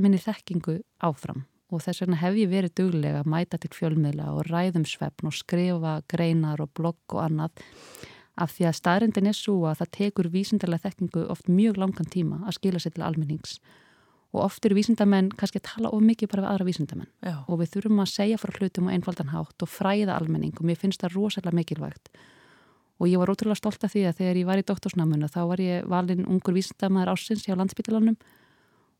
minni þekkingu áfram. Og þess vegna hef ég verið duglega að mæta til fjölmiðla og ræðum svefn og skrifa greinar og blogg og annað af því að staðrindin er svo að það tekur vísindarlega þekkingu oft mjög langan tíma að skila sér til almennings. Og oft eru vísindamenn kannski að tala of mikið bara við aðra vísindamenn. Já. og við þurfum að segja frá hlutum og einfaldan hátt og fræða almenning. Og mér finnst það rosalega mikilvægt. Og ég var ótrúlega stolt af því að þegar ég var í doktorsnamuna þá var ég valin ungur vísindamæður ásins hjá landsbytilanum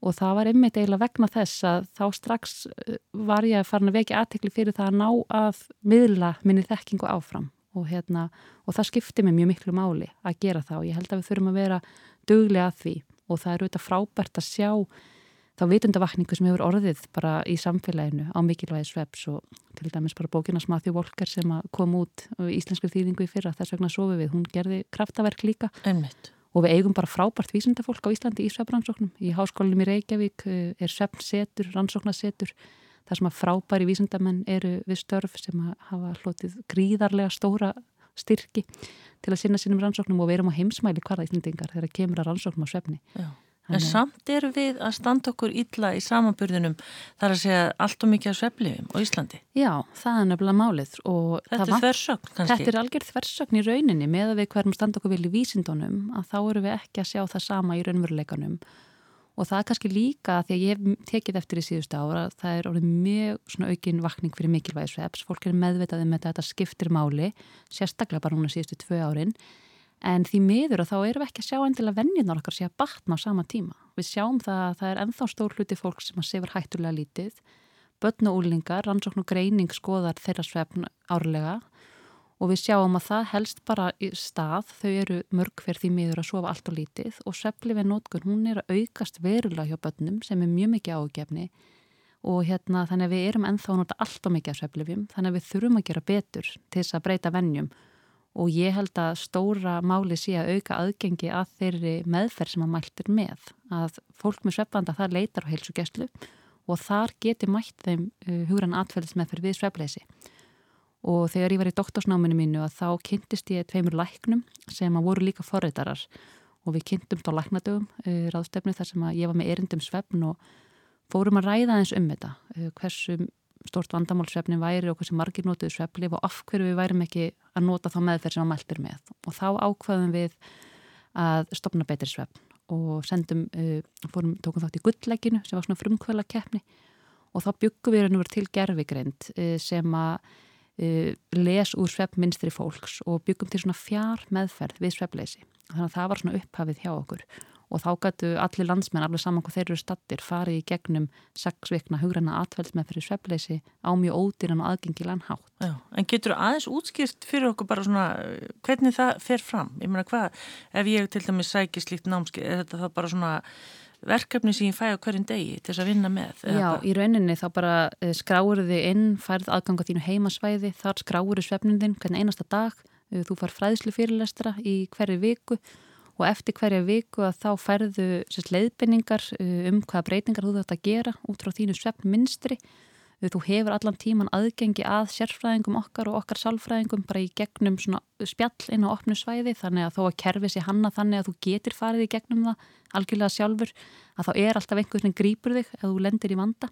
og það var einmitt eiginlega vegna þess að þá strax uh, var ég að fara að vekja aðtekli fyrir það að ná að miðla minni þekkingu áfram og, hérna, og það skipti mig mjög miklu máli að gera það og ég held að við þurfum að vera duglega að því og það er auðvitað frábært að sjá þá vitundavakningu sem hefur orðið bara í samfélaginu á mikilvægi sveps og til dæmis bara bókina Smáþjó Volker sem kom út í íslensku þýðingu í fyrra þess vegna sofi við, hún gerði kraftaverk líka. Einmitt. Og við eigum bara frábært vísindafólk á Íslandi í svefnrannsóknum. Í háskólinum í Reykjavík eh, er svefnsetur, rannsóknasetur, þar sem að frábæri vísindamenn eru við störf sem hafa hlotið gríðarlega stóra styrki til að sinna sínum rannsóknum og verum á heimsmæli hvaða íslendingar þegar kemur að rannsóknum á svefni. Já. En samt eru við að standa okkur illa í samanburðunum þar að segja allt og mikið af sveflifum á Íslandi. Já, það er nefnilega málið. Þetta er þversögn kannski? Þetta er algjörð þversögn í rauninni með að við hverjum standa okkur vil í vísindunum að þá eru við ekki að sjá það sama í raunveruleikanum og það er kannski líka því að ég hef tekið eftir í síðustu ára það er orðið mjög svona aukin vakning fyrir mikilvægi sveps. Fólk er meðvitaði með þetta, skiptir máli, sérstaklega bara núna síðustu tvö árin En því miður og þá erum við ekki að sjá endilega vennjunar okkar sé að batna á sama tíma. Við sjáum það að það er enþá stór hluti fólk sem að sefur hættulega lítið. Bönn og úlingar, rannsókn og greining skoðar þeirra svefn árlega og við sjáum að það helst bara í stað. Þau eru mörg fyrir því miður að sofa allt og lítið og svefli við nótgun, hún er að aukast verulega hjá bönnum sem er mjög mikið ágefni og hérna þannig að við erum enþá að nota allt og mikið af sveflifjum þannig að við þurfum að gera betur til þess að breyta vennjum og ég held að stóra máli sé að auka aðgengi að þeirri meðferð sem að mæltir með að fólk með sveppanda það leitar á heilsugjastlu og þar geti mætt þeim uh, hugran atfæðis meðferð við sveppleysi og þegar ég var í doktorsnáminu mínu að þá kynntist ég tveimur læknum sem að voru líka forreitarar og við kynntumst á læknadögum uh, ráðstefnu þar sem að ég var með erindum sveppn og fórum að ræða eins um þetta. Uh, hversu stort vandamálsvefni væri og hversu margir notuðu sveflif og af hverju við værim ekki að nota þá meðferð sem að mæltir með. Og þá ákvaðum við að stopna betri svefn og sendum, uh, fórum, tókum þátt í gulllegginu sem var svona frumkvöla keppni og þá byggum við til gerfigreind sem að les úr svefnminstri fólks og byggum til svona fjár meðferð við svefleysi þannig að það var svona upphafið hjá okkur og þá gætu allir landsmenn, alveg saman hvað þeir eru stattir, farið í gegnum sex vikna hugranna atveldsmeð fyrir sveppleysi á mjög ódýran og aðgengilegan hátt. Já, en getur aðeins útskýrt fyrir okkur bara svona hvernig það fer fram? Ég meina hvað, ef ég til dæmis sækir slíkt námski, er þetta þá bara svona verkefni sem ég fæ á hverjum degi til þess að vinna með? Já, í rauninni þá bara eh, skráur þið inn, færð aðganga þínu heimasvæði, þar skráur þið svefnin þinn hvern einasta dag, eh, þú far fræðslu fyrirlestra í hverju viku og eftir hverja viku að þá færðu leiðbynningar uh, um hvaða breytingar þú þátt að gera út frá þínu sveppminstri. Uh, þú hefur allan tíman aðgengi að sérfræðingum okkar og okkar sálfræðingum bara í gegnum spjall inn á opnu svæði þannig að þó að kerfi sér hanna þannig að þú getur farið í gegnum það algjörlega sjálfur að þá er alltaf einhvern veginn grípur þig ef þú lendir í vanda.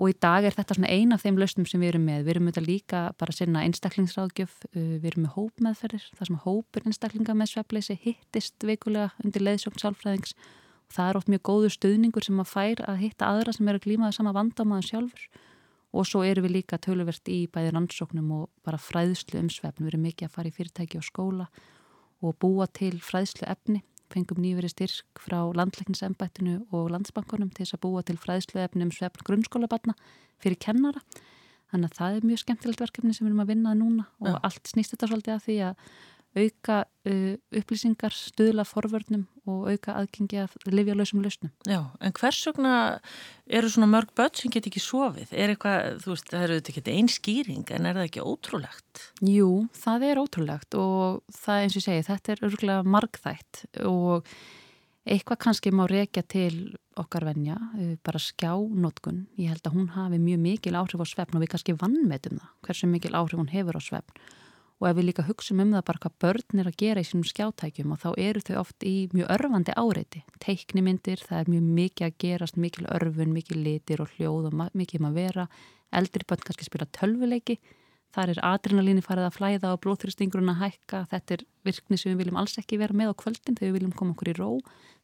Og í dag er þetta svona eina af þeim lausnum sem við erum með. Við erum auðvitað líka bara að sinna einstaklingsráðgjöf, uh, við erum með hópmeðferðir, það sem hópur einstaklinga með sveppleysi hittist veikulega undir leiðsjókn sálfræðings. Og það er oft mjög góður stuðningur sem að fær að hitta aðra sem eru að glímaða sama vandamáðan sjálfur og svo erum við líka töluvert í bæði rannsóknum og bara fræðslu um svefn. Við erum mikið að fara í fyrirtæki og skóla og búa til fræðslu efni fengum nýveri styrk frá landleiknisembættinu og landsbankunum til þess að búa til fræðsluefni um svefn grunnskólabatna fyrir kennara. Þannig að það er mjög skemmtilegt verkefni sem við erum að vinna núna og Já. allt snýst þetta svolítið að því að auka uh, upplýsingar, stuðla forvörnum og auka aðgengi að lifja lausum lausnum. Já, en hvers vegna eru svona mörg börn sem get ekki sofið? Er eitthvað, þú veist, það eru þetta ekki einn skýring en er það ekki ótrúlegt? Jú, það er ótrúlegt og það eins og segi, þetta er örgulega margþætt og eitthvað kannski má reykja til okkar venja, uh, bara skjánótkun. Ég held að hún hafi mjög mikil áhrif á svefn og við kannski vannmetum það, hversu mikil áhrif hún hefur á svefn og ef við líka hugsaum um það bara hvað börn er að gera í sínum skjátækjum og þá eru þau oft í mjög örfandi áreiti. Teiknimyndir, það er mjög mikið að gerast mikil örfun, mikil litir og hljóð og mikið um að vera, eldri börn kannski spila tölvuleiki, þar er adrenalíni farið að flæða og blóðþuristingurinn að hækka, þetta er virkni sem við viljum alls ekki vera með á kvöldin þegar við viljum koma okkur í ró,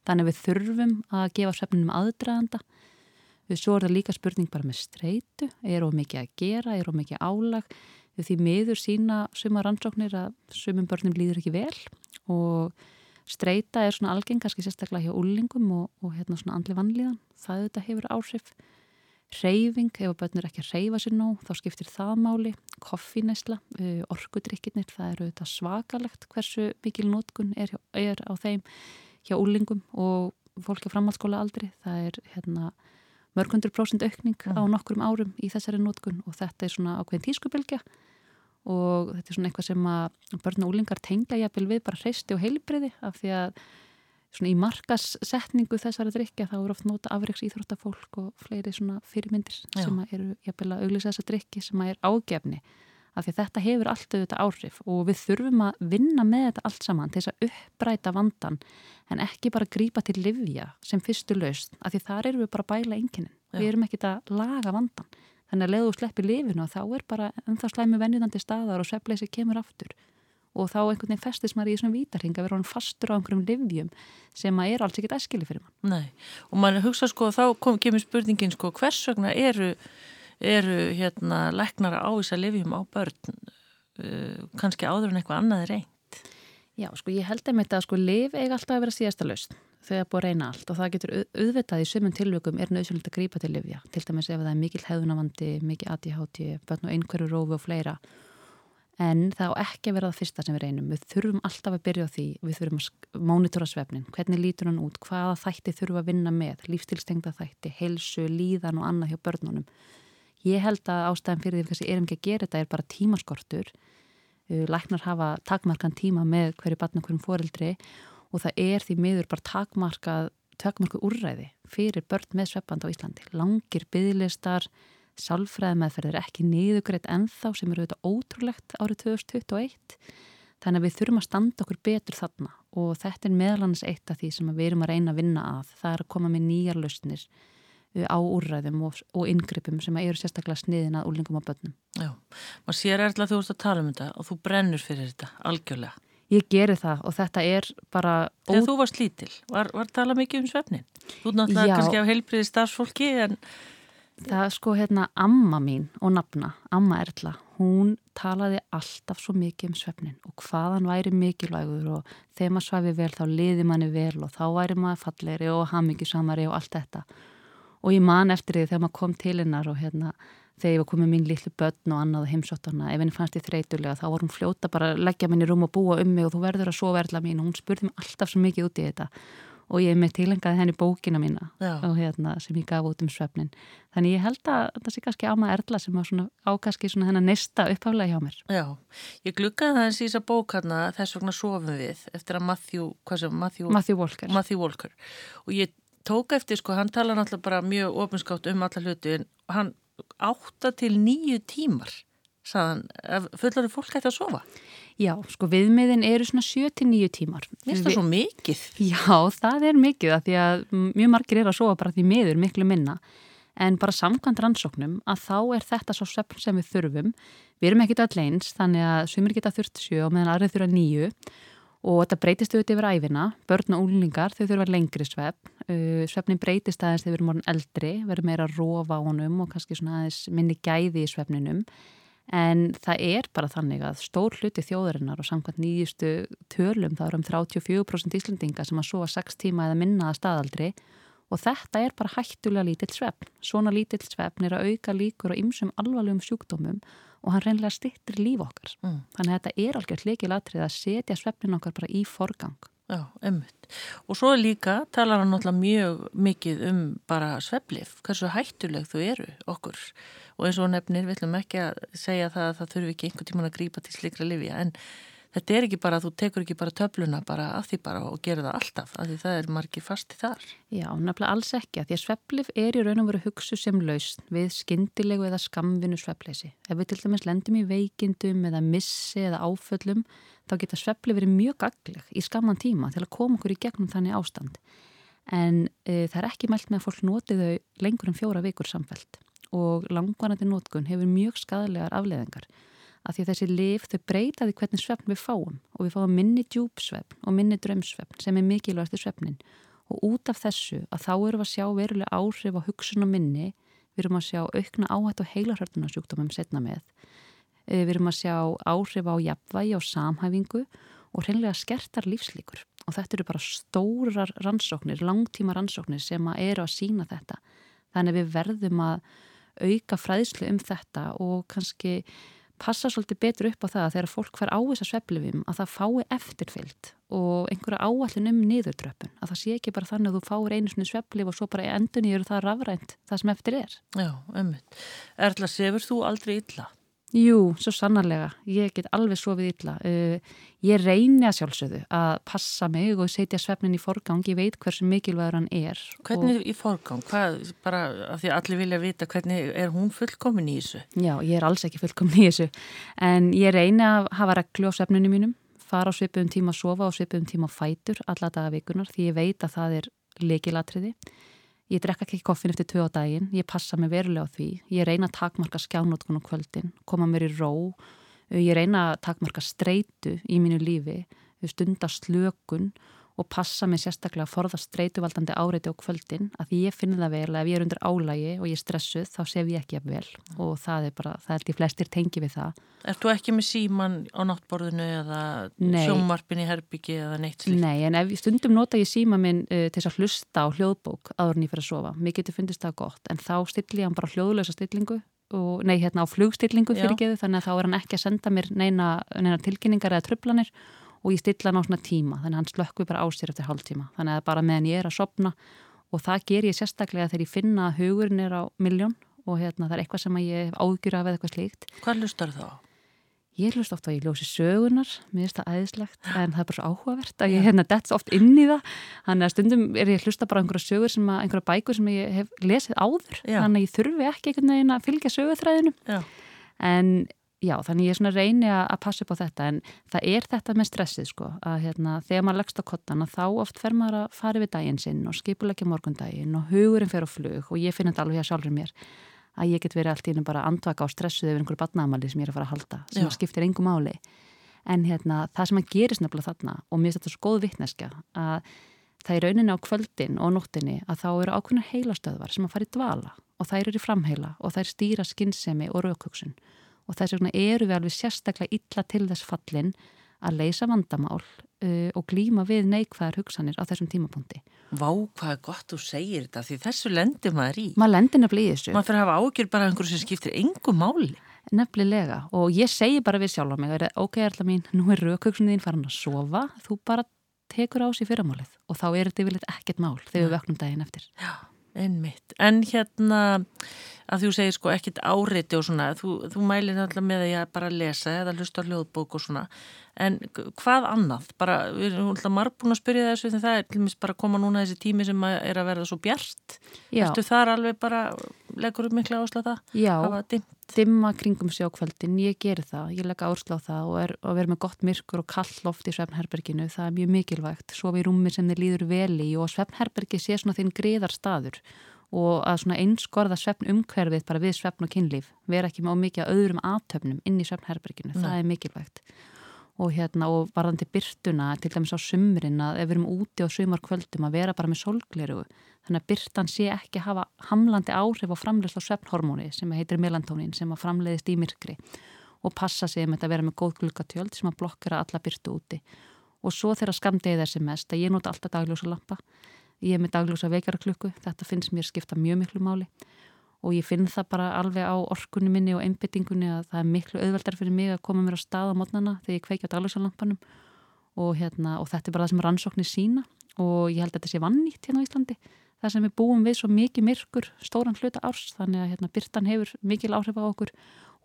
þannig við þurfum að gefa svefninum aðdraðanda við svo er það líka spurning bara með streitu, er of mikið að gera, er of mikið álag því miður sína suma rannsóknir að sumum börnum líður ekki vel og streyta er svona algeng, kannski sérstaklega hjá úlingum og, og hérna svona andli vannlíðan það þetta hefur áhrif. Reyfing, ef börnur ekki að reyfa sér nóg þá skiptir það máli, koffinesla uh, orkudrykkinir, það eru þetta svakalegt hversu mikil nótkun er, er á þeim hjá úlingum og fólki á framhaldsskóla aldri það er hérna mörgundur prósund aukning mm. á nokkrum árum í þessari nótkun og þetta er svona ákveðin tískubilgja og þetta er svona eitthvað sem að börn og úlingar tengja jafnvel við bara hreisti og heilbriði af því að svona í markassetningu þessari drikja þá eru oft nota afriks íþróttafólk og fleiri svona fyrirmyndir Já. sem eru jafnvel að auglisa þessa drikki sem að er ágefni af því þetta hefur alltaf þetta áhrif og við þurfum að vinna með þetta allt saman til þess að uppræta vandan en ekki bara grípa til livja sem fyrstu laust, af því þar erum við bara að bæla enginin, við erum ekki að laga vandan, þannig að leðu sleppi lifinu og þá er bara ennþá slæmi venjutandi staðar og sveppleysi kemur aftur. Og þá einhvern veginn festist maður í þessum vítarhing að vera hann fastur á einhverjum livjum sem að er alls ekkit eskili fyrir mann. Nei, og mann hugsa sko þá kom, kemur spurningin sko hvers vegna eru, eru hérna leknara á þess að livjum á börn uh, kannski áður en eitthvað annað reynd? Já, sko ég held einmitt að sko liv eiga alltaf að vera síðasta lausn að búið að reyna allt og það getur auðvitað í sömum tilvökum er nöðsynlegt að grípa til livja til dæmis ef það er mikil hefðunavandi, mikil ADHD, börn og einhverju rófi og fleira en það á ekki að vera það fyrsta sem við reynum. Við þurfum alltaf að byrja á því, við þurfum að mónitora svefnin, hvernig lítur hann út, hvaða þætti þurfum að vinna með, lífstilstengta þætti, helsu, líðan og annað hjá börnunum. Ég held að ástæðan fyrir því að erum ekki að gera þetta er bara tímaskortur. Uh, læknar hafa takmarkan tíma með hverju barn og hverjum foreldri og það er því miður bara takmarkað, takmarku úrræði fyrir börn með svefband á Íslandi. Langir bygglistar, Sálfræði meðferð er ekki niðugreitt ennþá sem eru auðvitað ótrúlegt árið 2021 þannig að við þurfum að standa okkur betur þarna og þetta er meðlannins eitt af því sem við erum að reyna að vinna að það er að koma með nýjar lausnir á úrræðum og, og yngrippum sem eru sérstaklega sniðin að úrlingum á börnum. Já, maður sér erðla þú ert að tala um þetta og þú brennur fyrir þetta algjörlega. Ég geri það og þetta er bara... Þegar ó... þú varst lítil, var, var tala mikið um svefnin? Þú náttúrulega kannski á heilbriði starfsfólki en Það er sko hérna amma mín og nafna, amma Erla, hún talaði alltaf svo mikið um svefnin og hvaðan væri mikilvægur og þegar maður svafi vel þá liði manni vel og þá væri maður falleri og hamingisamari og allt þetta. Og ég man eftir því þegar maður kom til hennar og hérna þegar ég var komið mín litlu börn og annað heimsóttana, ef henni fannst ég þreytulega þá hún fljóta bara að leggja minni rúm og búa um mig og þú verður að sofa Erla mín. Og hún spurði mig alltaf svo mikið út í þetta. Og ég með tilengaði henni bókina mína og, hérna, sem ég gaf út um svefnin þannig ég held að það sé kannski áma erðla sem á kannski hennar nesta uppháflega hjá mér. Já, ég glukkaði það eins í þessa bók hana þess vegna sofum við eftir að Matthew, Matthew, Matthew, Walker. Matthew Walker. Og ég tók eftir sko, hann tala náttúrulega bara mjög ofinskátt um alla hluti en hann átta til nýju tímar saðan, fullarður fólk hætti að sofa Já, sko viðmiðin eru svona 7-9 tímar. Vist það svo mikið? Já, það er mikið að því að mjög margir er að sofa bara því miður miklu minna en bara samkvæmt rannsóknum að þá er þetta svo svefn sem við þurfum. Við erum ekkit öll eins þannig að sumir geta þurft sjö og meðan aðrið þurfa nýju og þetta breytist auðvitað yfir æfina. Börn og úlingar þau þurfa lengri svefn. Uh, svefnin breytist aðeins þegar við erum orðin eldri, verðum meira að rofa á honum og kannski svona aðeins minni gæði í svefninum En það er bara þannig að stór hluti þjóðarinnar og samkvæmt nýjustu tölum það eru um 34% íslendinga sem að sofa 6 tíma eða minna að staðaldri og þetta er bara hættulega lítill svefn. Svona lítill svefn er að auka líkur og ymsum alvarlegum sjúkdómum og hann reynlega stittir líf okkar. Mm. Þannig að þetta er algjört leikilatrið að setja svefnin okkar bara í forgang. Já, ummitt. Og svo líka talar hann náttúrulega mjög mikið um bara sveflif, hversu hættuleg þú eru okkur og eins og nefnir við ætlum ekki að segja það að það þurfi ekki einhver tíman að grípa til slikra livja en þetta er ekki bara, þú tekur ekki bara töfluna bara af því bara og gerir það alltaf af því það er margir fasti þar. Já, nefnilega alls ekki því að sveflif er í raun og veru hugsu sem lausn við skindilegu eða skamvinu svefleysi. Ef við til dæmis lendum í veikindum eða missi eða áföllum þá geta sveflif verið mjög gagleg í skamman tíma til að koma okkur í gegnum þannig ástand en e, það er ekki mælt með að fólk noti þau lengur en fjóra vikur samfelt og langvarandi nótkun hefur mjög skadalegar afleðingar af því að þessi lif þau breytaði hvernig svefn við fáum. Og við fáum minni djúpsvefn og minni drömsvefn sem er mikilvægast í svefnin og út af þessu að þá erum við að sjá verulega áhrif á hugsun og minni. Við erum að sjá aukna áhætt og heilarhörtunarsjúkdómum setna með. Eh, við erum að sjá áhrif á jafnvægi og samhæfingu og hreinlega skertar lífslíkur. Og þetta eru bara stórar rannsóknir, langtíma rannsóknir sem að eru að sína þetta. Þannig við verðum að auka fræðslu um þetta og kannski passa svolítið betur upp á það að þegar fólk fær á þess að sveflifim að það fái eftirfyllt og einhverja áallin um niðurdröpun að það sé ekki bara þannig að þú fáir einu svona sveflif og svo bara endun í eru það rafrænt það sem eftir er. Já, ummitt. Erla, sefur þú aldrei illa? Jú, svo sannarlega. Ég get alveg sofið illa. Uh, ég reyni að sjálfsögðu að passa mig og setja svefnin í forgang. Ég veit hversu mikilvægur hann er. Hvernig og... í forgang? Hvað, bara af því að allir vilja vita hvernig er hún fullkomin í þessu? Já, ég er alls ekki fullkomin í þessu. En ég reyni að hafa reglu á svefninu mínum, fara á svipum tíma að sofa og svipum tíma að fætur alla daga vikunar því ég veit að það er leikilatriði. Ég drekka ekki koffin eftir tvö á daginn, ég passa mig verulega á því, ég reyna að takmarka skjánótkun á kvöldin, koma mér í ró, ég reyna að takmarka streitu í mínu lífi, stunda slökun og passa mig sérstaklega að forða streituvaldandi áreiti á kvöldin að því ég finna það vel ef ég er undir álægi og ég er stressuð þá sef ég ekki að vel og það er bara, það er því flestir tengi við það. Er þú ekki með síman á náttborðinu eða sjómarpin í herbyggi eða neitt slíkt? Nei, en ef stundum nota ég síma minn uh, til að hlusta á hljóðbók áður en ég fyrir að sofa. Mér getur fundist það gott en þá stilli ég hann bara hljóðlösa stillingu og, nei, hérna á flugstillingu fyrir geðu þannig að þá er hann ekki að senda mér neina, neina tilkynningar eða tröflanir og ég stilla hann á svona tíma þannig að hann slökkur bara á sér eftir hálf tíma þannig að bara meðan ég er að sopna og það ger ég sérstaklega þegar ég finna að hugurinn er á miljón og hérna það er eitthvað sem ég ágjur af eða eitthvað slíkt. Hvað lustar þá? Ég hlust ofta að ég ljósi sögunar mér finnst það æðislegt en það er bara svo áhugavert að ég hérna dett oft inn í það. Þannig að stundum er ég hlusta bara einhverja sögur sem að, einhverja bækur sem ég hef lesið áður. Já. þannig að ég þurfi ekki einhvern veginn að fylgja sögutræðinu en Já, þannig ég svona reyni að passa upp á þetta en það er þetta með stressið sko að hérna, þegar maður leggst á kottana þá oft fer maður að fara við daginn sinn og skipulegja morgundaginn og hugurinn fer á flug og ég finn þetta alveg að sjálfur mér að ég get verið allt í hennum bara andvaka á stressuð yfir einhverju badnaamali sem ég er að fara að halda sem að skiptir engum máli. En hérna, það sem að gerist nefnilega þarna og mér finnst þetta svo góð vittneska að það er rauninni á kvöldin og nóttinni að þá eru ákveðna heilastöðvar sem að fara í dvala og þær eru í framheila og þær stýra skinnsemi og raukugsun og þess vegna eru við alveg sérstaklega illa til þess fallin að leysa vandamál uh, og glýma við neikvæðar hugsanir á þessum tímapunkti. Vá, hvað er gott þú segir þetta, því þessu lendir maður í. Maður lendir nefnilega í þessu. Maður fyrir að hafa ágjör bara einhverju sem skiptir engum máli. Nefnilega, og ég segi bara við sjálf á mig, ok, erla mín, nú er raukugsunni þín farin að sofa, þú bara tekur á sér fyrramálið og þá er þetta yfirleitt ekkert mál þegar við vöknum daginn eftir. Já, einmitt. En hérna að þú segir sko ekkit áreiti og svona, þú, þú mælir alltaf með að ég bara lesa eða hlusta hljóðbók og svona, en hvað annað? Bara, við erum alltaf marg búin að spyrja þessu þegar það er til og meins bara að koma núna þessi tími sem er að verða svo bjart Ertu þar alveg bara, leggur upp mikla áslá það? Já, dimma kringum sjókvöldin, ég ger það ég legg áslá það og, er, og verður með gott myrkur og kall loft í svefnherberginu það er mjög mikilvægt, svo við rúmi sem þið líður vel í og svefnherbergi sé svona þinn greiðar staður og að svona einskorða svefn umhverfið bara við svefn og kynlíf vera ekki með ómikið öðrum aðtöfnum inn í svefnherberginu, það er mikilvægt og hérna og varðandi byrtuna til dæmis á sumrin að ef við erum úti á sumarkvöldum að vera bara með solgleru þannig að byrtan sé ekki hafa hamlandi áhrif á framleysla svefnhormóni sem heitir melantónin sem að framleiðist í myrkri og passa sig með að vera með góð glukatjöld sem að blokkera alla byrtu úti. Og svo þegar skamdegið er sem mest að ég nota alltaf dagljósa lampa. Ég er með dagljósa veikaraklukku, þetta finnst mér skipta mjög miklu máli og ég finn það bara alveg á orkunni minni og einbyttingunni að það er miklu auðveldar fyrir mig að koma mér á stað á mótnana þegar ég kveikja á dagljósalampanum og, hérna, og þetta er bara það sem rannsóknir sína og ég held að þetta sé vannýtt hérna á Íslandi. Það sem við búum við svo mikið myrkur stóran hluta árs þannig að hérna, byrtan hefur mikil áhrif á okkur.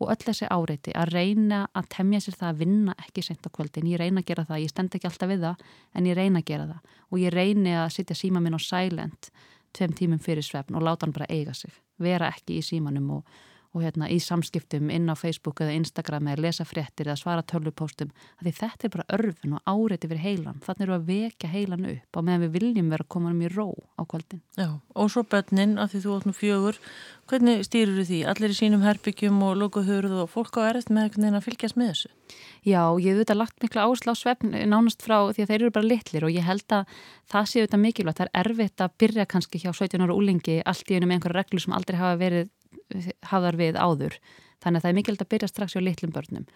Og öll þessi áreiti að reyna að temja sér það að vinna ekki sent á kvöldin, ég reyna að gera það, ég stend ekki alltaf við það en ég reyna að gera það. Og ég reyni að sitja síma minn á silent tveim tímum fyrir svefn og láta hann bara eiga sig vera ekki í símanum og, og hérna, í samskiptum inn á Facebook eða Instagram eða lesa fréttir eða svara tölvupóstum því þetta er bara örfin og áreiti fyrir heilan þannig eru að vekja heilan upp og meðan við viljum vera að koma um í ró á kvöldin Já, og svo bönnin að því þú nú fjögur hvernig stýrur þú því? Allir í sínum herbyggjum og lokuhurð og fólk á erðt með veginn að fylgjast með þessu? Já, ég hef auðvitað lagt miklu áherslu á svefn nánast frá því að þeir eru bara litlir og ég held að það sé auðvitað mikilvægt það er erfitt að byrja kannski hjá 17 ára úlingi allt í unum með einhverja reglu sem aldrei hafa verið hafðar við áður. Þannig að það er mikilvægt að byrja strax hjá litlum börnum.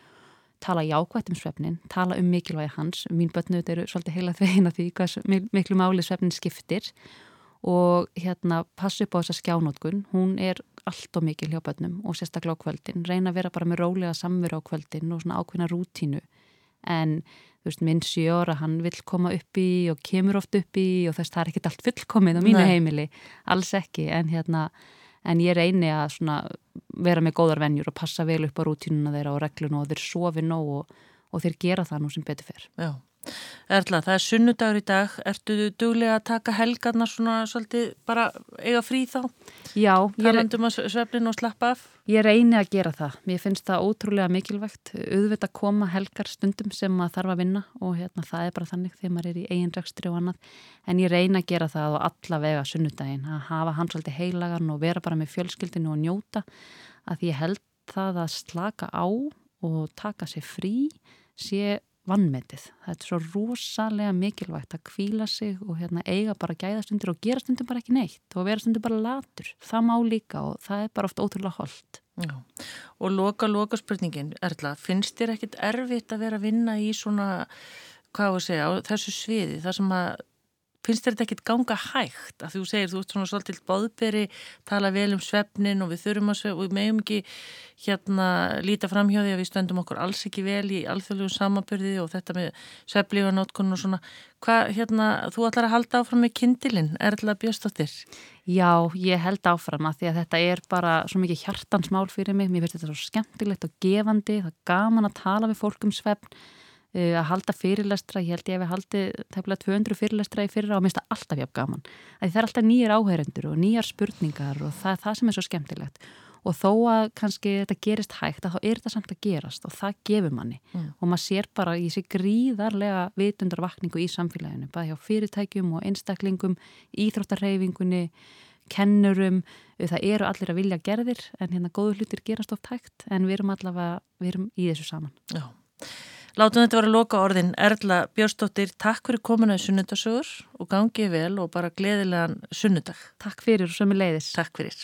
Tala jákvægt um svefnin tala um mikilvægi hans. Mín börnu eru svolítið heila þveina því hvað miklu máli svefnin skiptir. Og hérna passu upp á þessa skjánótkun hún er allt og mikil hjá börnum og sérstaklega á kvöldin. Reyna að vera bara með rólega samveru á kvöldin og svona ákveðna rútínu. En þú veist, minn sjóra, hann vil koma upp í og kemur oft upp í og þess það er ekkert allt fullkomið á mínu Nei. heimili, alls ekki. En hérna en ég reyni að svona vera með góðar vennjur og passa vel upp á rútínuna þeirra og regluna og þeir sofi nóg og, og þeir gera það nú sem betur fer. Já. Erla, það er sunnudagur í dag. Ertu duglega að taka helgarnar svona svolítið bara eiga frí þá? Já. Talandum að sveflin og slappa af? Ég reyni að gera það. Mér finnst það ótrúlega mikilvægt. Auðvitað að koma helgar stundum sem maður þarf að vinna og hérna, það er bara þannig þegar maður er í eigin rekstri og annað. En ég reyni að gera það og allavega sunnudaginn að hafa hans svolítið heilagan og vera bara með fjölskyldinu og njóta að ég held það að slaka á og taka sér frí sé vannmetið. Það er svo rosalega mikilvægt að kvíla sig og hérna, eiga bara gæðastundir og gera stundir bara ekki neitt og vera stundir bara latur. Það má líka og það er bara oft ótrúlega holdt. Já. Og loka, loka spurningin, Erla, finnst þér ekkit erfitt að vera að vinna í svona, hvað að segja, á þessu sviði, það sem að finnst þér þetta ekkit ganga hægt? Að þú segir, þú ert svona svolítið báðberi tala vel um svefnin og við þurfum að svef og við meðum ekki hérna líta fram hjá því að við stöndum okkur alls ekki vel í alþjóðlegu samabörði og þetta með sveflífanótkunn og svona. Hvað hérna, þú ætlar að halda áfram með kindilinn, Erla Björnstóttir Já, ég held áfram að því að þetta er bara svo mikið hjartansmál fyrir mig, mér finnst þetta svo skemmtilegt og gefandi, það að Eh, að halda fyrirlestra, ég held ég að við haldi tefnilega 200 fyrirlestra í fyrra og minnst það alltaf hjá gaman. Það er alltaf nýjar áhærendur og nýjar spurningar og það er það sem er svo skemmtilegt og þó að kannski þetta gerist hægt að þá er þetta samt að gerast og það gefur manni mm. og maður sér bara í sig gríðarlega vitundarvakningu í samfélaginu, bara hjá fyrirtækjum og einstaklingum, íþróttarhefingunni kennurum, það eru allir að vilja gerðir en hérna góðu hlutir gerast oft hægt en við erum allavega, við erum í þessu saman. Já. Látum þetta vera að loka orðin. Erla Björnsdóttir, takk fyrir komuna í sunnundasögur og gangið vel og bara gleðilegan sunnundag. Takk fyrir og sömu leiðis. Takk fyrir.